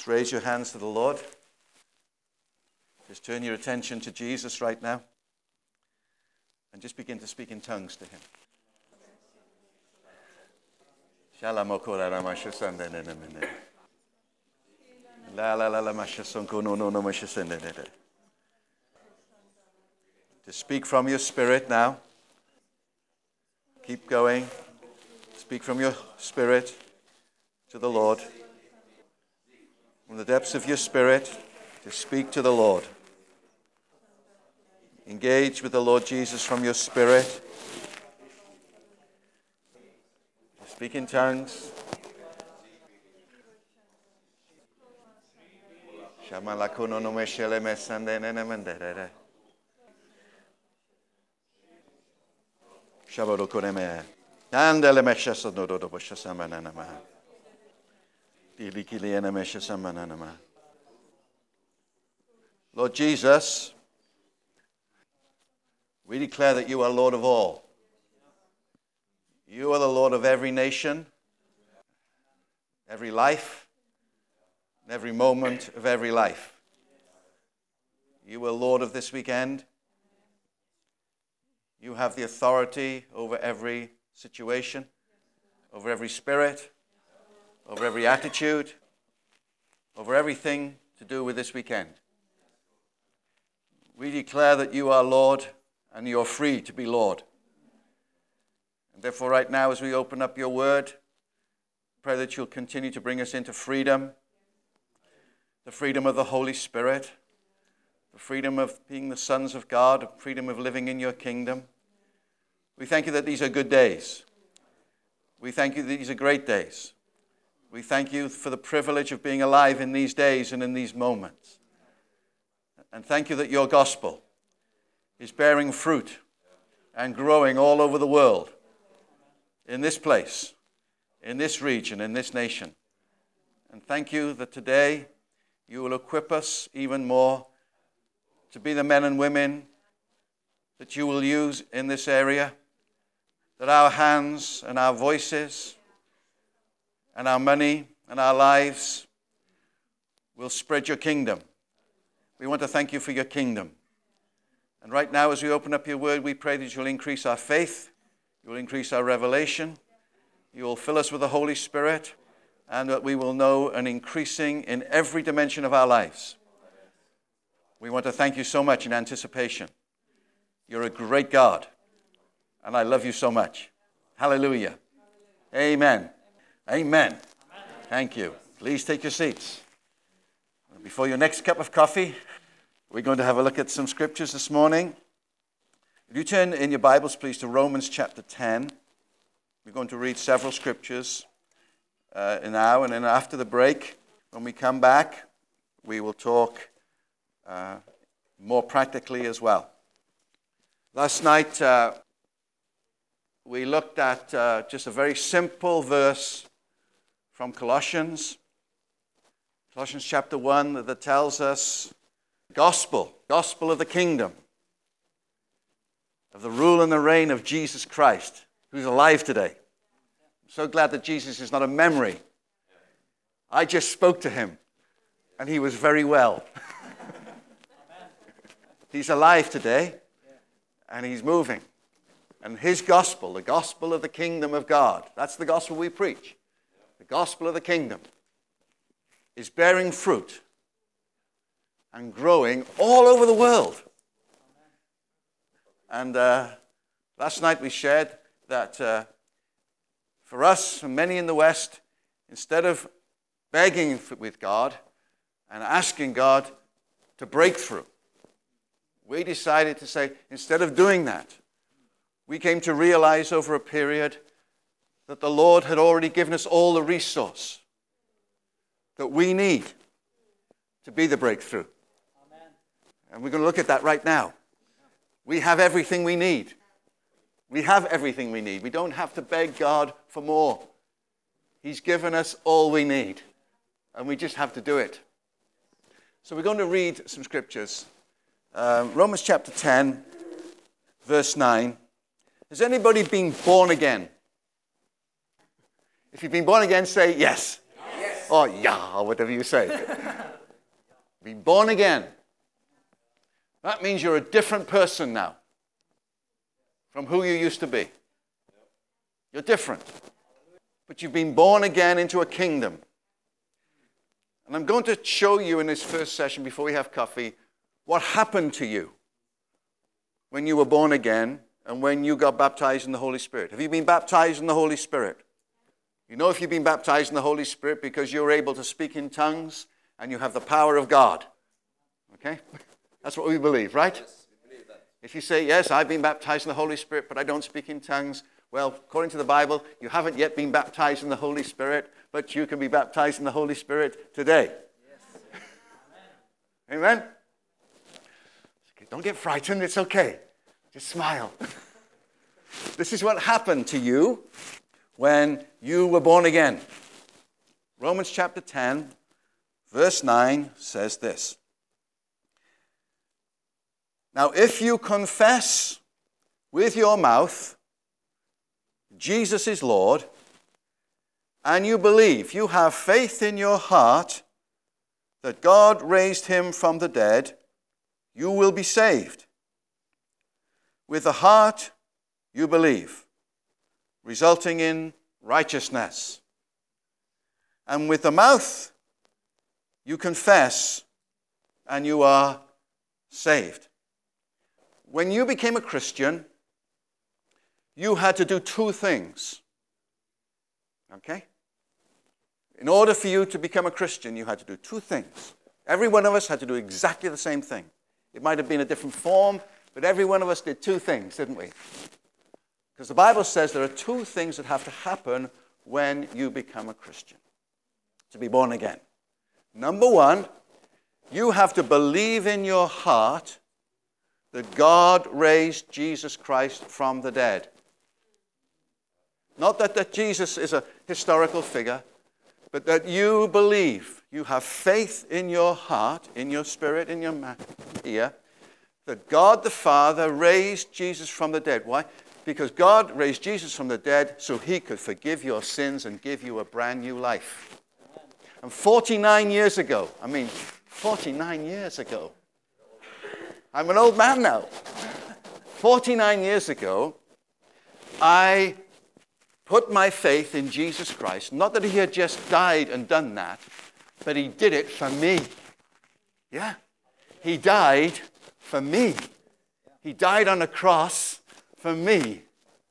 Just raise your hands to the Lord. Just turn your attention to Jesus right now. And just begin to speak in tongues to him. To speak from your spirit now. Keep going. Speak from your spirit to the Lord. From the depths of your spirit, to speak to the Lord. Engage with the Lord Jesus from your spirit. Speak in tongues. Lord Jesus, we declare that you are Lord of all. You are the Lord of every nation, every life, every moment of every life. You are Lord of this weekend. You have the authority over every situation, over every spirit, over every attitude, over everything to do with this weekend. We declare that you are Lord and you're free to be Lord. And therefore, right now, as we open up your word, pray that you'll continue to bring us into freedom the freedom of the Holy Spirit, the freedom of being the sons of God, the freedom of living in your kingdom. We thank you that these are good days. We thank you that these are great days. We thank you for the privilege of being alive in these days and in these moments. And thank you that your gospel is bearing fruit and growing all over the world, in this place, in this region, in this nation. And thank you that today you will equip us even more to be the men and women that you will use in this area, that our hands and our voices and our money and our lives will spread your kingdom. We want to thank you for your kingdom. And right now, as we open up your word, we pray that you'll increase our faith, you'll increase our revelation, you will fill us with the Holy Spirit, and that we will know an increasing in every dimension of our lives. We want to thank you so much in anticipation. You're a great God, and I love you so much. Hallelujah. Amen. Amen. Thank you. Please take your seats. Before your next cup of coffee, we're going to have a look at some scriptures this morning. If you turn in your Bibles, please, to Romans chapter 10, we're going to read several scriptures uh, now, and then after the break, when we come back, we will talk uh, more practically as well. Last night, uh, we looked at uh, just a very simple verse from Colossians, Colossians chapter 1, that tells us gospel, gospel of the kingdom, of the rule and the reign of Jesus Christ, who's alive today. I'm so glad that Jesus is not a memory. I just spoke to him, and he was very well. he's alive today, and he's moving. And his gospel, the gospel of the kingdom of God, that's the gospel we preach. The gospel of the kingdom is bearing fruit and growing all over the world. And uh, last night we shared that uh, for us, many in the West, instead of begging with God and asking God to break through, we decided to say, instead of doing that, we came to realize over a period that the Lord had already given us all the resource that we need to be the breakthrough. Amen. And we're going to look at that right now. We have everything we need. We have everything we need. We don't have to beg God for more. He's given us all we need, and we just have to do it. So we're going to read some scriptures. Um, Romans chapter 10, verse 9. Has anybody been born again? If you've been born again, say yes. yes. or yeah, or whatever you say. Be born again. That means you're a different person now from who you used to be. You're different. But you've been born again into a kingdom. And I'm going to show you in this first session, before we have coffee, what happened to you when you were born again and when you got baptized in the Holy Spirit. Have you been baptized in the Holy Spirit? You know if you've been baptized in the Holy Spirit because you're able to speak in tongues and you have the power of God. Okay? That's what we believe, right? Yes, we believe that. If you say, Yes, I've been baptized in the Holy Spirit, but I don't speak in tongues, well, according to the Bible, you haven't yet been baptized in the Holy Spirit, but you can be baptized in the Holy Spirit today. Yes. Amen? Okay, Don't get frightened, it's okay. Just smile. this is what happened to you when you were born again. Romans chapter 10, verse 9 says this. Now, if you confess with your mouth Jesus is Lord, and you believe, you have faith in your heart that God raised him from the dead, you will be saved. With the heart, you believe, resulting in righteousness. And with the mouth, you confess, and you are saved. When you became a Christian, you had to do two things. Okay? In order for you to become a Christian, you had to do two things. Every one of us had to do exactly the same thing. It might have been a different form, but every one of us did two things, didn't we? Because the Bible says there are two things that have to happen when you become a Christian to be born again. Number one, you have to believe in your heart that God raised Jesus Christ from the dead. Not that, that Jesus is a historical figure, but that you believe, you have faith in your heart, in your spirit, in your here, that God the Father raised Jesus from the dead. Why? Because God raised Jesus from the dead so he could forgive your sins and give you a brand new life. And 49 years ago, I mean, 49 years ago, I'm an old man now. 49 years ago, I put my faith in Jesus Christ. Not that he had just died and done that, but he did it for me. Yeah. He died for me. He died on a cross for me.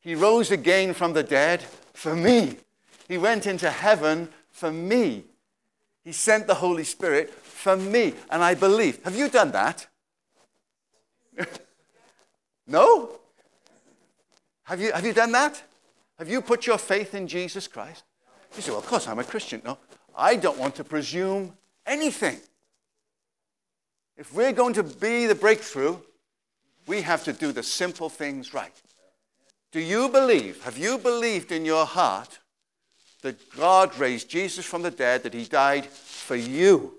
He rose again from the dead for me. He went into heaven for me. He sent the Holy Spirit for me. And I believe. Have you done that? no? Have you, have you done that? Have you put your faith in Jesus Christ? You say, well, of course, I'm a Christian. No, I don't want to presume anything. If we're going to be the breakthrough, we have to do the simple things right. Do you believe, have you believed in your heart that God raised Jesus from the dead, that he died for you?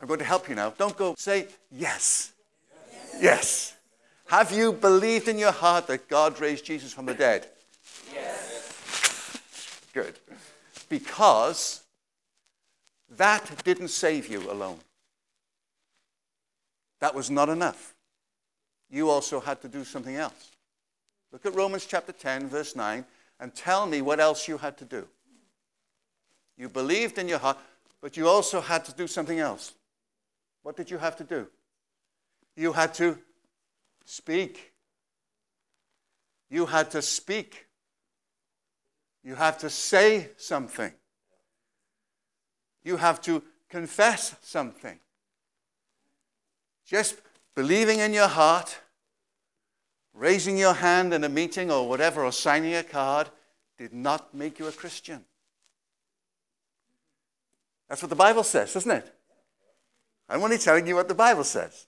I'm going to help you now. Don't go say yes. Yes. yes. Have you believed in your heart that God raised Jesus from the dead? Yes. Good. Because that didn't save you alone. That was not enough. You also had to do something else. Look at Romans chapter 10, verse 9, and tell me what else you had to do. You believed in your heart, but you also had to do something else. What did you have to do? You had to speak. You had to speak. You have to say something. You have to confess something. Just believing in your heart, raising your hand in a meeting or whatever, or signing a card, did not make you a Christian. That's what the Bible says, doesn't it? I'm only telling you what the Bible says.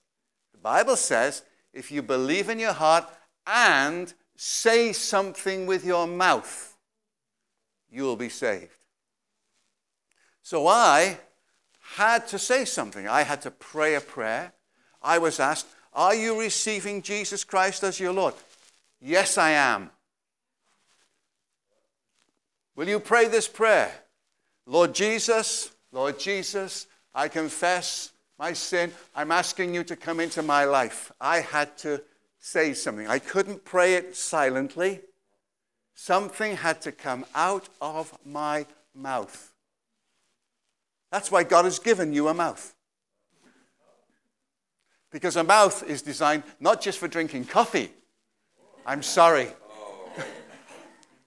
The Bible says if you believe in your heart and say something with your mouth, you will be saved. So I had to say something. I had to pray a prayer. I was asked, Are you receiving Jesus Christ as your Lord? Yes, I am. Will you pray this prayer? Lord Jesus, Lord Jesus, I confess my sin. I'm asking you to come into my life. I had to say something. I couldn't pray it silently. Something had to come out of my mouth. That's why God has given you a mouth. Because a mouth is designed not just for drinking coffee, I'm sorry,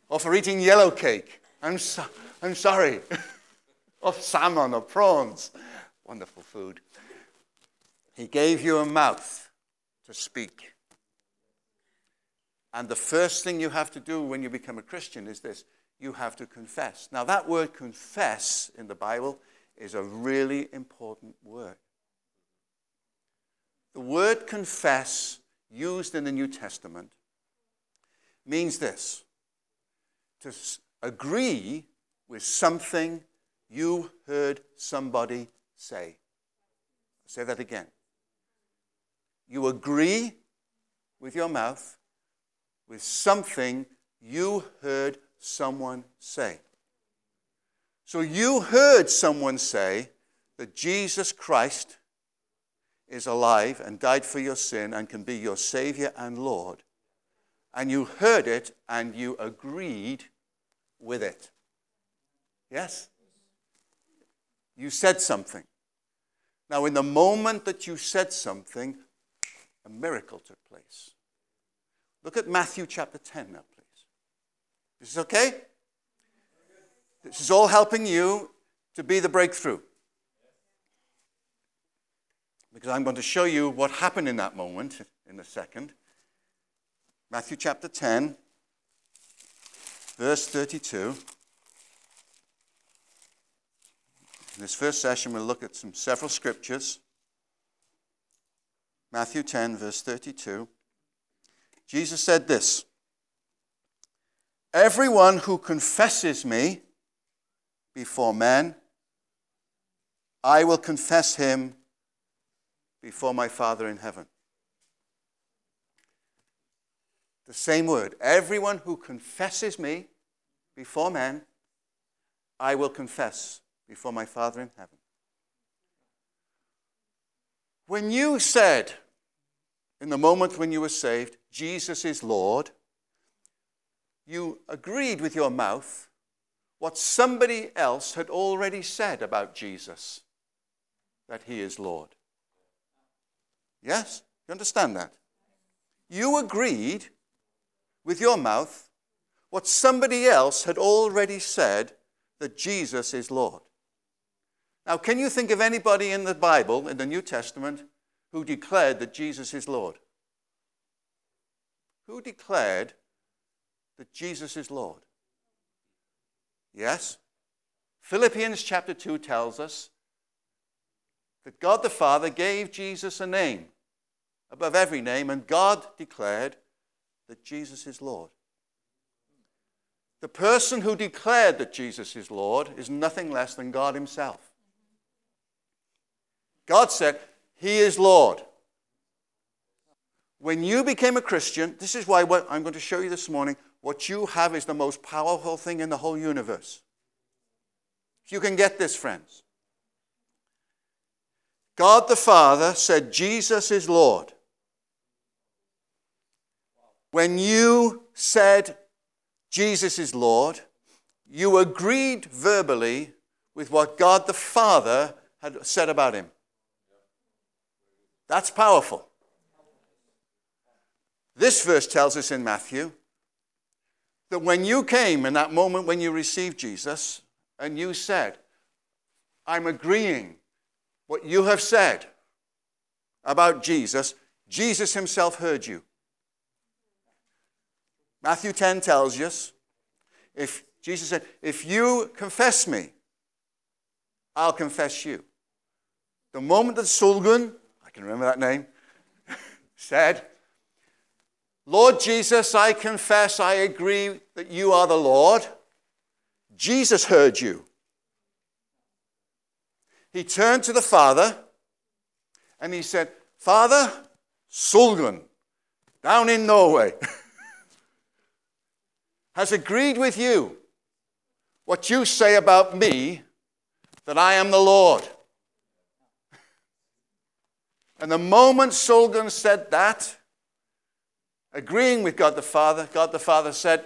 or for eating yellow cake, I'm, so, I'm sorry, or salmon or prawns. Wonderful food. He gave you a mouth to speak. And the first thing you have to do when you become a Christian is this you have to confess. Now, that word confess in the Bible is a really important word. The word confess, used in the New Testament, means this to agree with something you heard somebody say. I'll say that again. You agree with your mouth with something you heard someone say. So you heard someone say that Jesus Christ is alive and died for your sin and can be your Savior and Lord. And you heard it and you agreed with it. Yes? You said something. Now, in the moment that you said something, a miracle took place. Look at Matthew chapter 10 now, please. This is okay? This is all helping you to be the breakthrough. Because I'm going to show you what happened in that moment in a second. Matthew chapter 10, verse 32. In this first session, we'll look at some several scriptures. Matthew 10, verse 32. Jesus said this Everyone who confesses me before men, I will confess him before my Father in heaven. The same word. Everyone who confesses me before men, I will confess before my Father in heaven. When you said, in the moment when you were saved, Jesus is Lord, you agreed with your mouth what somebody else had already said about Jesus that he is Lord. Yes? You understand that? You agreed with your mouth what somebody else had already said that Jesus is Lord. Now, can you think of anybody in the Bible, in the New Testament, who declared that Jesus is Lord? Who declared that Jesus is Lord? Yes? Philippians chapter 2 tells us that God the Father gave Jesus a name above every name, and God declared that Jesus is Lord. The person who declared that Jesus is Lord is nothing less than God Himself. God said, He is Lord. When you became a Christian, this is why what I'm going to show you this morning, what you have is the most powerful thing in the whole universe. You can get this, friends. God the Father said, Jesus is Lord. When you said, Jesus is Lord, you agreed verbally with what God the Father had said about him. That's powerful. This verse tells us in Matthew that when you came in that moment when you received Jesus and you said, I'm agreeing what you have said about Jesus, Jesus himself heard you. Matthew 10 tells us if Jesus said, If you confess me, I'll confess you. The moment that Sulgun, I can remember that name, said, Lord Jesus, I confess, I agree that you are the Lord. Jesus heard you. He turned to the Father and he said, Father, Sulgun, down in Norway, has agreed with you. What you say about me that I am the Lord. And the moment Solomon said that, agreeing with God the Father, God the Father said,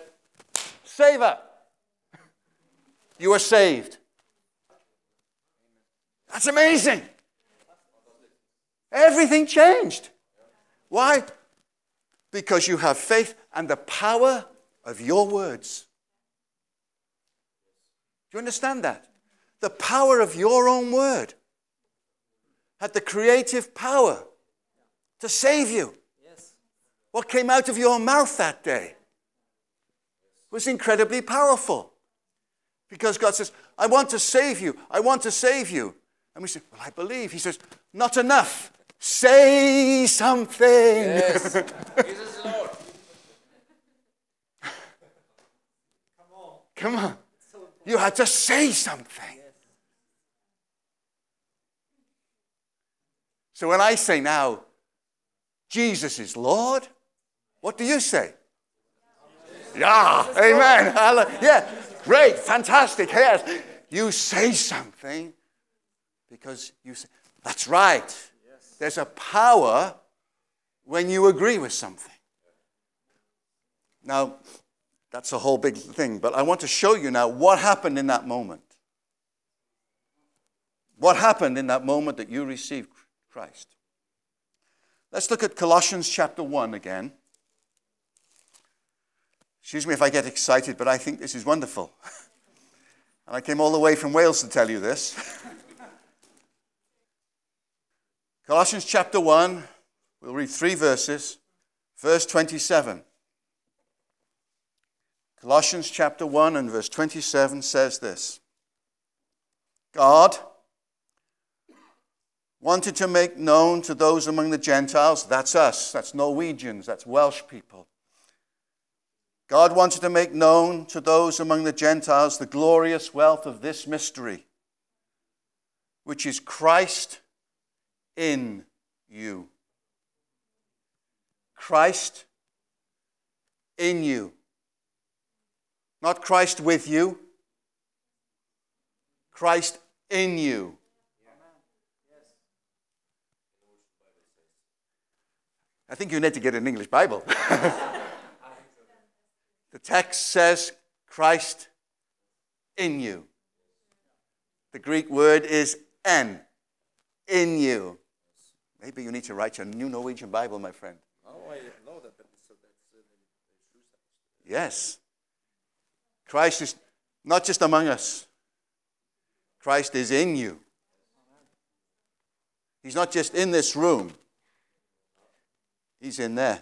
her. You are saved. That's amazing. Everything changed. Why? Because you have faith and the power of your words. Do you understand that? The power of your own word had the creative power to save you. Yes. What came out of your mouth that day was incredibly powerful. Because God says, I want to save you. I want to save you. And we say, Well, I believe. He says, Not enough. Say something. Yes. Jesus is Lord. Come on. Come on. So you had to say something. So when I say now, Jesus is Lord, what do you say? Yeah, amen. Yeah, great, fantastic. Yes, you say something because you say, that's right. There's a power when you agree with something. Now, that's a whole big thing, but I want to show you now what happened in that moment. What happened in that moment that you received Christ? Let's look at Colossians chapter 1 again. Excuse me if I get excited, but I think this is wonderful. And I came all the way from Wales to tell you this. Colossians chapter 1, we'll read three verses. Verse 27. Colossians chapter 1 and verse 27 says this God wanted to make known to those among the Gentiles, that's us, that's Norwegians, that's Welsh people. God wanted to make known to those among the Gentiles the glorious wealth of this mystery, which is Christ in you. Christ in you. Not Christ with you, Christ in you. I think you need to get an English Bible. the text says Christ in you. The Greek word is en, in you. Maybe you need to write your new Norwegian Bible, my friend. Oh, I know that, but so that's uh, Yes. Christ is not just among us, Christ is in you. He's not just in this room, He's in there.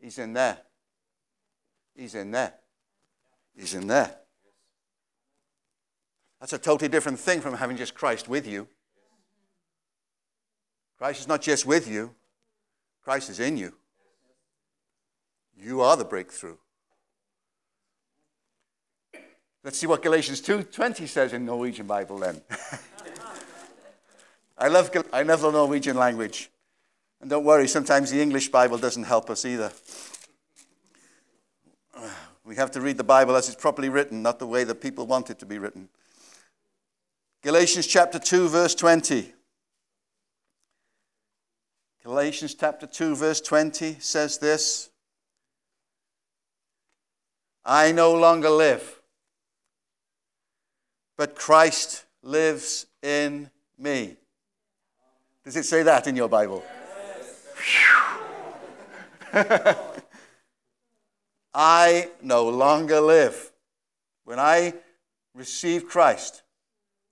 He's in there. He's in there. He's in there. That's a totally different thing from having just Christ with you. Christ is not just with you, Christ is in you. You are the breakthrough. Let's see what Galatians 2:20 says in Norwegian Bible then. I love I love the Norwegian language. And don't worry, sometimes the English Bible doesn't help us either. We have to read the Bible as it's properly written, not the way that people want it to be written. Galatians chapter 2 verse 20. Galatians chapter 2 verse 20 says this. I no longer live, but Christ lives in me. Does it say that in your Bible? I no longer live. When I received Christ,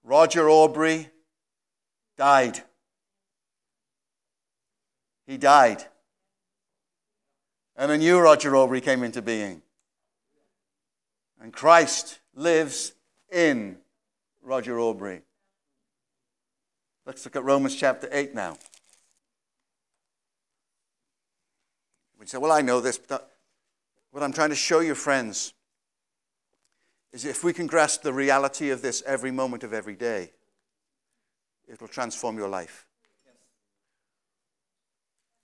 Roger Aubrey died. He died. And a new Roger Aubrey came into being. And Christ lives in Roger Aubrey. Let's look at Romans chapter 8 now. We say, well, I know this, but what I'm trying to show you, friends, is if we can grasp the reality of this every moment of every day, it will transform your life.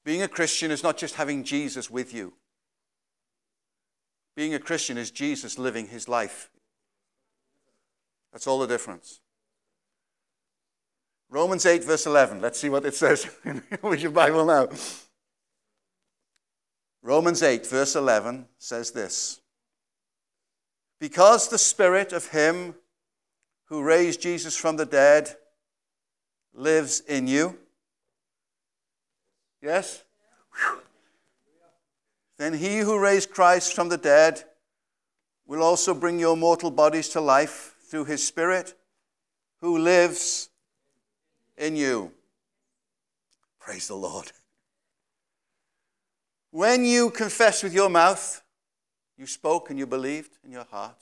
Being a Christian is not just having Jesus with you. Being a Christian is Jesus living his life That's all the difference. Romans 8, verse 11. Let's see what it says with your Bible now. Romans 8, verse 11 says this Because the Spirit of Him who raised Jesus from the dead lives in you. Yes? Whew. Then He who raised Christ from the dead will also bring your mortal bodies to life through His Spirit who lives in you. Praise the Lord. When you confess with your mouth, you spoke and you believed in your heart,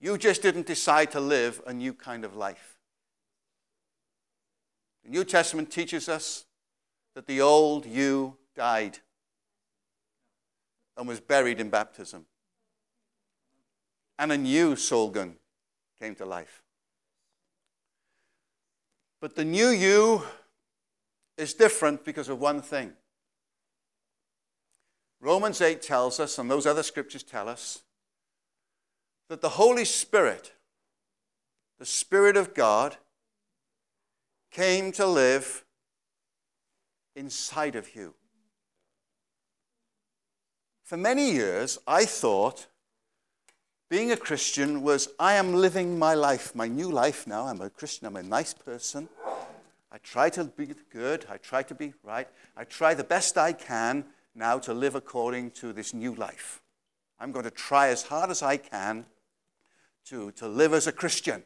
you just didn't decide to live a new kind of life. The New Testament teaches us that the old you died and was buried in baptism. And a new Solgun came to life. But the new you is different because of one thing. Romans 8 tells us, and those other scriptures tell us, that the Holy Spirit, the Spirit of God, came to live inside of you. For many years, I thought being a Christian was I am living my life, my new life now. I'm a Christian, I'm a nice person. I try to be good, I try to be right, I try the best I can now to live according to this new life. I'm going to try as hard as I can to, to live as a Christian.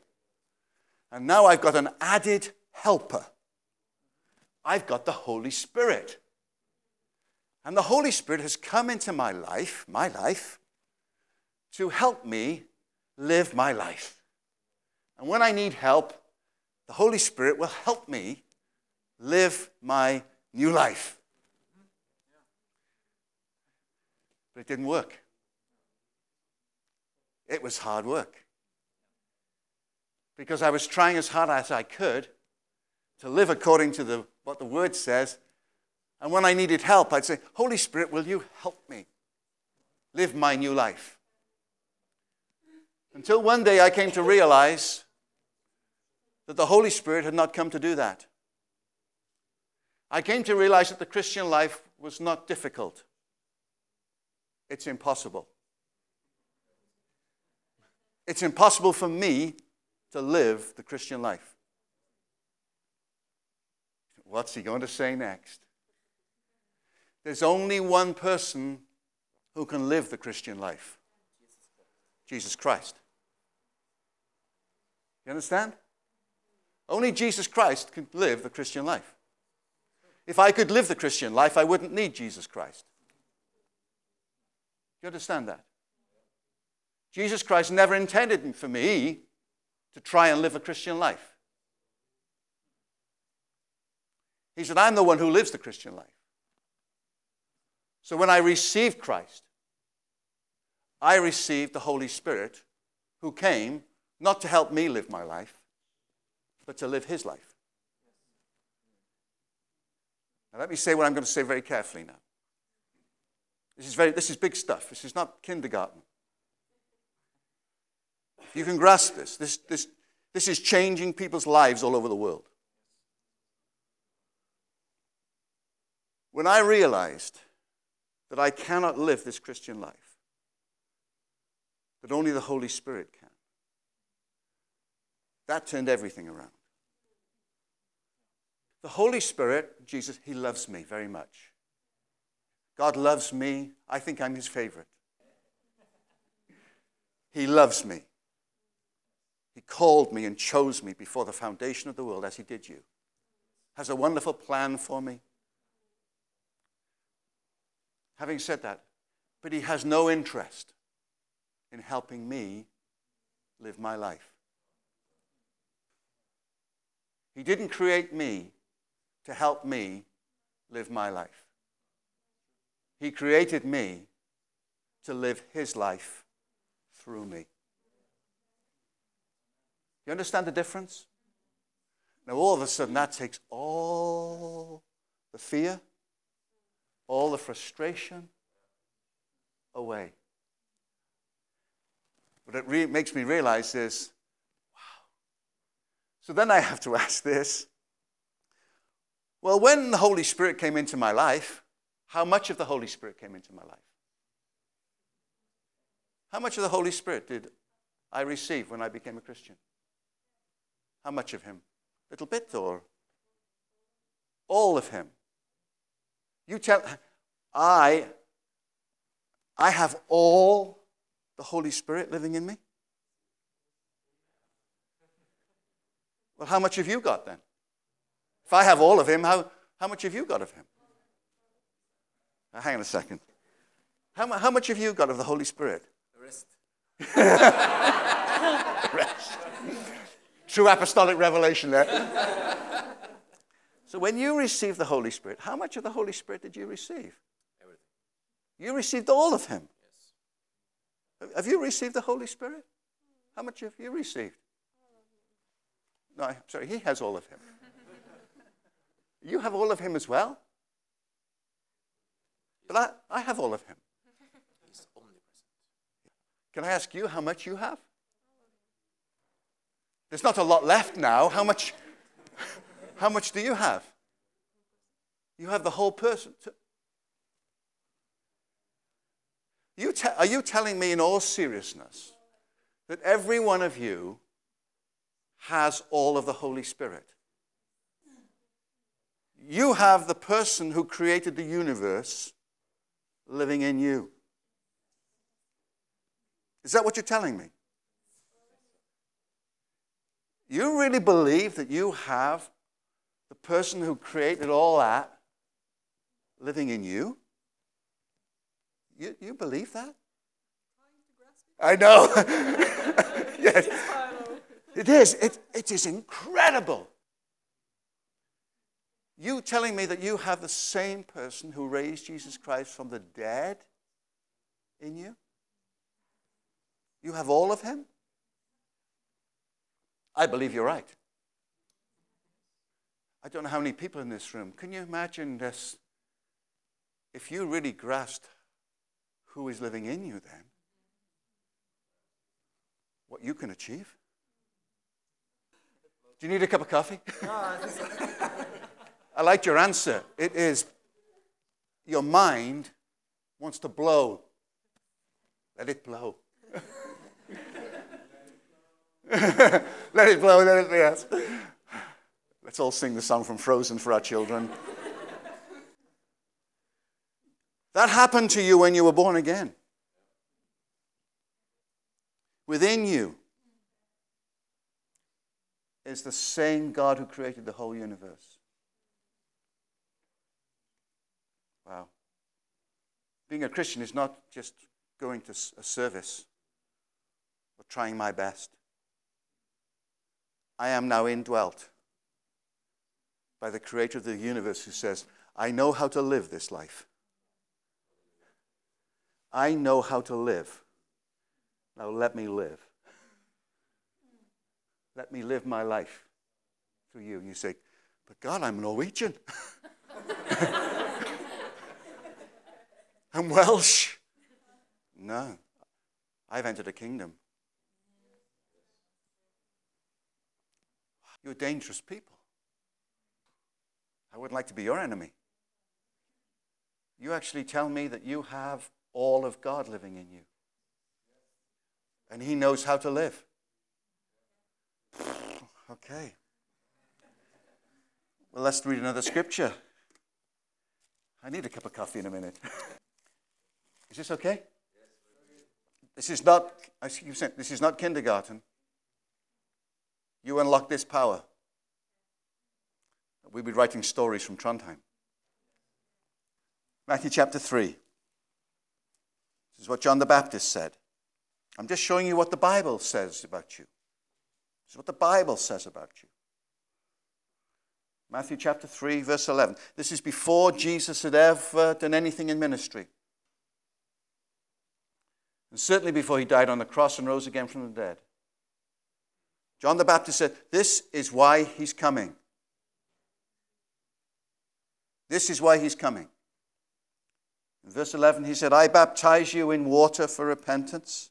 And now I've got an added helper. I've got the Holy Spirit. And the Holy Spirit has come into my life, my life, to help me live my life. And when I need help, the Holy Spirit will help me live my new life. But it didn't work. It was hard work. Because I was trying as hard as I could to live according to the, what the Word says. And when I needed help, I'd say, Holy Spirit, will you help me live my new life? Until one day I came to realize that the Holy Spirit had not come to do that. I came to realize that the Christian life was not difficult, it's impossible. It's impossible for me to live the Christian life. What's he going to say next? There's only one person who can live the Christian life Jesus Christ. You understand? Only Jesus Christ can live the Christian life. If I could live the Christian life, I wouldn't need Jesus Christ. Do you understand that? Jesus Christ never intended for me to try and live a Christian life. He said, I'm the one who lives the Christian life. So when I received Christ, I received the Holy Spirit who came not to help me live my life, but to live his life. Now, let me say what I'm going to say very carefully now. This is, very, this is big stuff. This is not kindergarten. You can grasp this. This, this. this is changing people's lives all over the world. When I realized that I cannot live this Christian life, that only the Holy Spirit can, that turned everything around. The Holy Spirit, Jesus, He loves me very much. God loves me. I think I'm His favorite. He loves me. He called me and chose me before the foundation of the world, as He did you. Has a wonderful plan for me. Having said that, but He has no interest in helping me live my life. He didn't create me to help me live my life. He created me to live his life through me. You understand the difference? Now, all of a sudden, that takes all the fear, all the frustration away. What it re- makes me realize is wow. So then I have to ask this well, when the Holy Spirit came into my life, how much of the Holy Spirit came into my life? How much of the Holy Spirit did I receive when I became a Christian? How much of Him? Little bit or all of Him? You tell, I, I have all the Holy Spirit living in me? Well, how much have you got then? If I have all of him, how, how much have you got of him? Now, hang on a second. How, how much have you got of the Holy Spirit? The rest. Rest. True apostolic revelation there. so when you received the Holy Spirit, how much of the Holy Spirit did you receive? Everything. You received all of him. Yes. Have you received the Holy Spirit? How much have you received? No, I'm sorry, he has all of him. You have all of him as well? But I, I have all of him. He's omnipresent. Can I ask you how much you have? There's not a lot left now. How much, how much do you have? You have the whole person. You te- are you telling me in all seriousness that every one of you has all of the Holy Spirit? You have the person who created the universe living in you. Is that what you're telling me? You really believe that you have the person who created all that living in you? You, you believe that? I know. yes. It is. It, it is incredible. You telling me that you have the same person who raised Jesus Christ from the dead in you? You have all of him? I believe you're right. I don't know how many people in this room. Can you imagine this? If you really grasped who is living in you, then, what you can achieve? Do you need a cup of coffee? I liked your answer. It is your mind wants to blow. Let it blow. let it blow, let it yes. Let's all sing the song from Frozen for our children. that happened to you when you were born again. Within you is the same God who created the whole universe. Wow. Being a Christian is not just going to a service or trying my best. I am now indwelt by the creator of the universe who says, I know how to live this life. I know how to live. Now let me live. Let me live my life through you. And you say, But God, I'm Norwegian. I'm Welsh. No, I've entered a kingdom. You're dangerous people. I wouldn't like to be your enemy. You actually tell me that you have all of God living in you. And He knows how to live. Okay. Well, let's read another scripture. I need a cup of coffee in a minute. Is this okay? This is not, as you said, this is not kindergarten. You unlock this power. We'll be writing stories from Trondheim. Matthew chapter 3. This is what John the Baptist said. I'm just showing you what the Bible says about you. This is what the Bible says about you. Matthew chapter 3, verse 11. This is before Jesus had ever done anything in ministry. And certainly before he died on the cross and rose again from the dead. John the Baptist said, This is why he's coming. This is why he's coming. In verse 11, he said, I baptize you in water for repentance.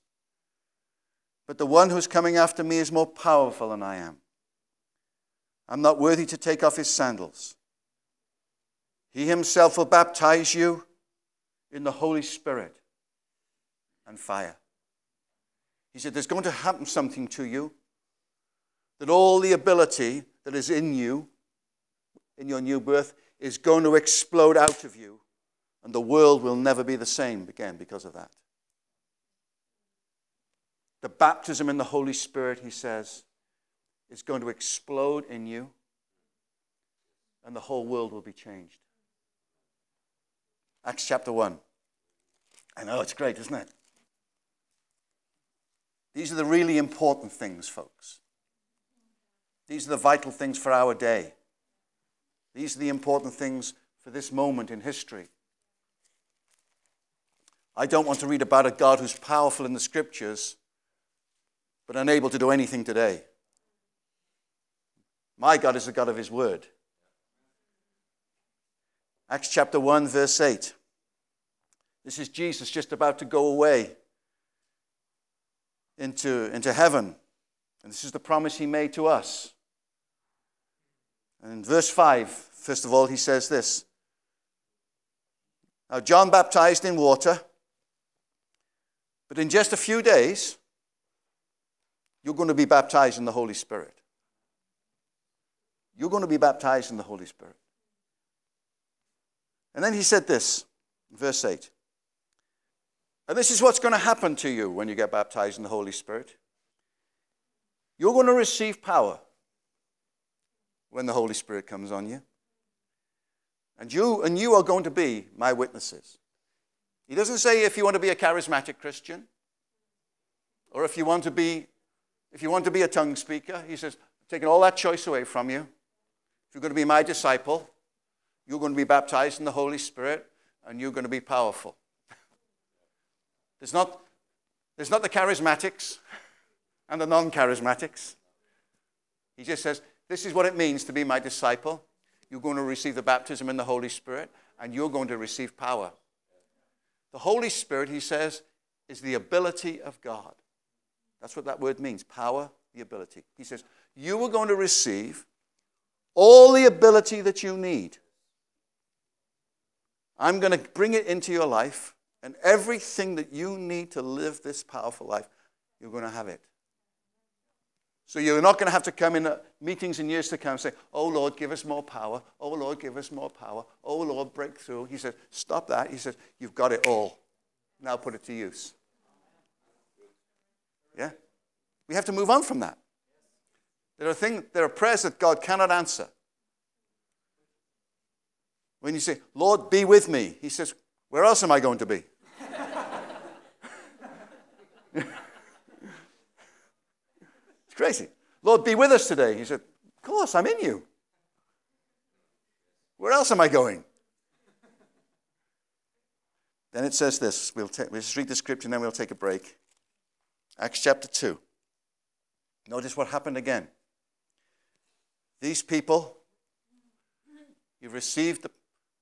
But the one who's coming after me is more powerful than I am. I'm not worthy to take off his sandals. He himself will baptize you in the Holy Spirit and fire. He said, There's going to happen something to you that all the ability that is in you, in your new birth, is going to explode out of you, and the world will never be the same again because of that. The baptism in the Holy Spirit, he says, is going to explode in you, and the whole world will be changed. Acts chapter 1. I know, it's great, isn't it? These are the really important things, folks. These are the vital things for our day. These are the important things for this moment in history. I don't want to read about a God who's powerful in the scriptures, but unable to do anything today. My God is the God of His Word. Acts chapter 1, verse 8. This is Jesus just about to go away into, into heaven. And this is the promise He made to us. And in verse 5, first of all, he says this Now, John baptized in water, but in just a few days, you're going to be baptized in the Holy Spirit. You're going to be baptized in the Holy Spirit. And then he said this, verse 8. And this is what's going to happen to you when you get baptized in the Holy Spirit. You're going to receive power when the Holy Spirit comes on you. And you, and you are going to be my witnesses. He doesn't say if you want to be a charismatic Christian or if you want to be, if you want to be a tongue speaker. He says, taking all that choice away from you. If you're going to be my disciple, you're going to be baptized in the Holy Spirit and you're going to be powerful. There's not, there's not the charismatics and the non charismatics. He just says, This is what it means to be my disciple. You're going to receive the baptism in the Holy Spirit and you're going to receive power. The Holy Spirit, he says, is the ability of God. That's what that word means power, the ability. He says, You are going to receive all the ability that you need. I'm going to bring it into your life, and everything that you need to live this powerful life, you're going to have it. So you're not going to have to come in meetings in years to come and say, Oh Lord, give us more power. Oh Lord, give us more power. Oh Lord, break through. He said, Stop that. He said, You've got it all. Now put it to use. Yeah? We have to move on from that. There are, things, there are prayers that God cannot answer. When you say, Lord, be with me, He says, Where else am I going to be? Crazy. Lord, be with us today. He said, Of course, I'm in you. Where else am I going? Then it says this. We'll, ta- we'll just read the scripture and then we'll take a break. Acts chapter 2. Notice what happened again. These people, you've received the,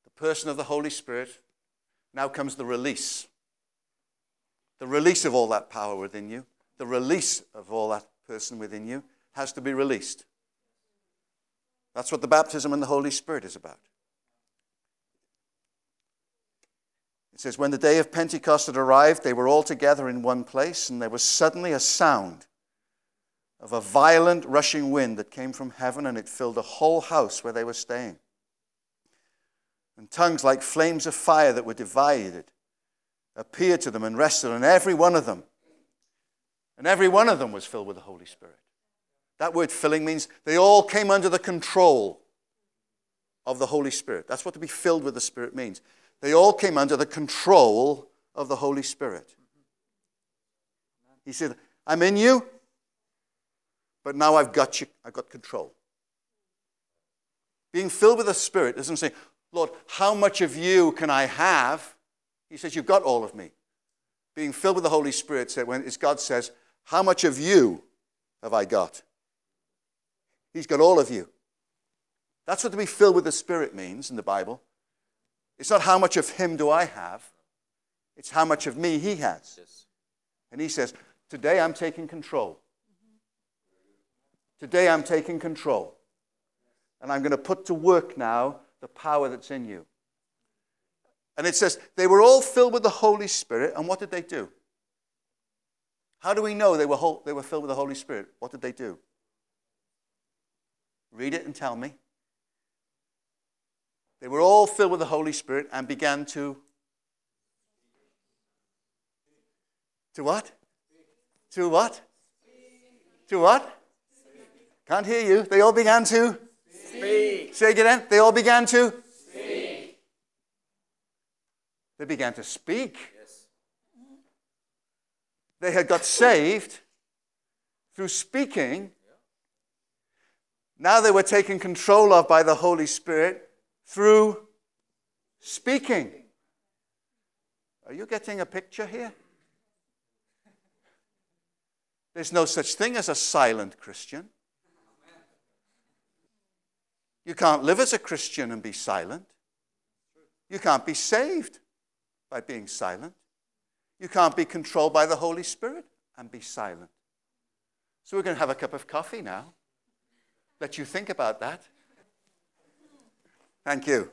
the person of the Holy Spirit. Now comes the release. The release of all that power within you, the release of all that person within you has to be released. That's what the baptism in the Holy Spirit is about. It says, When the day of Pentecost had arrived, they were all together in one place, and there was suddenly a sound of a violent rushing wind that came from heaven, and it filled the whole house where they were staying. And tongues like flames of fire that were divided appeared to them and rested on every one of them. And every one of them was filled with the Holy Spirit. That word filling means they all came under the control of the Holy Spirit. That's what to be filled with the Spirit means. They all came under the control of the Holy Spirit. He said, I'm in you, but now I've got you, I've got control. Being filled with the Spirit doesn't say, Lord, how much of you can I have? He says, You've got all of me. Being filled with the Holy Spirit, when God says, how much of you have I got? He's got all of you. That's what to be filled with the Spirit means in the Bible. It's not how much of Him do I have, it's how much of me He has. Yes. And He says, Today I'm taking control. Today I'm taking control. And I'm going to put to work now the power that's in you. And it says, they were all filled with the Holy Spirit. And what did they do? How do we know they were, whole, they were filled with the Holy Spirit? What did they do? Read it and tell me. They were all filled with the Holy Spirit and began to. To what? To what? To what? Can't hear you. They all began to. Speak. Say again. They all began to. Speak. They began to speak. They had got saved through speaking. Now they were taken control of by the Holy Spirit through speaking. Are you getting a picture here? There's no such thing as a silent Christian. You can't live as a Christian and be silent. You can't be saved by being silent. You can't be controlled by the Holy Spirit and be silent. So we're going to have a cup of coffee now. Let you think about that. Thank you.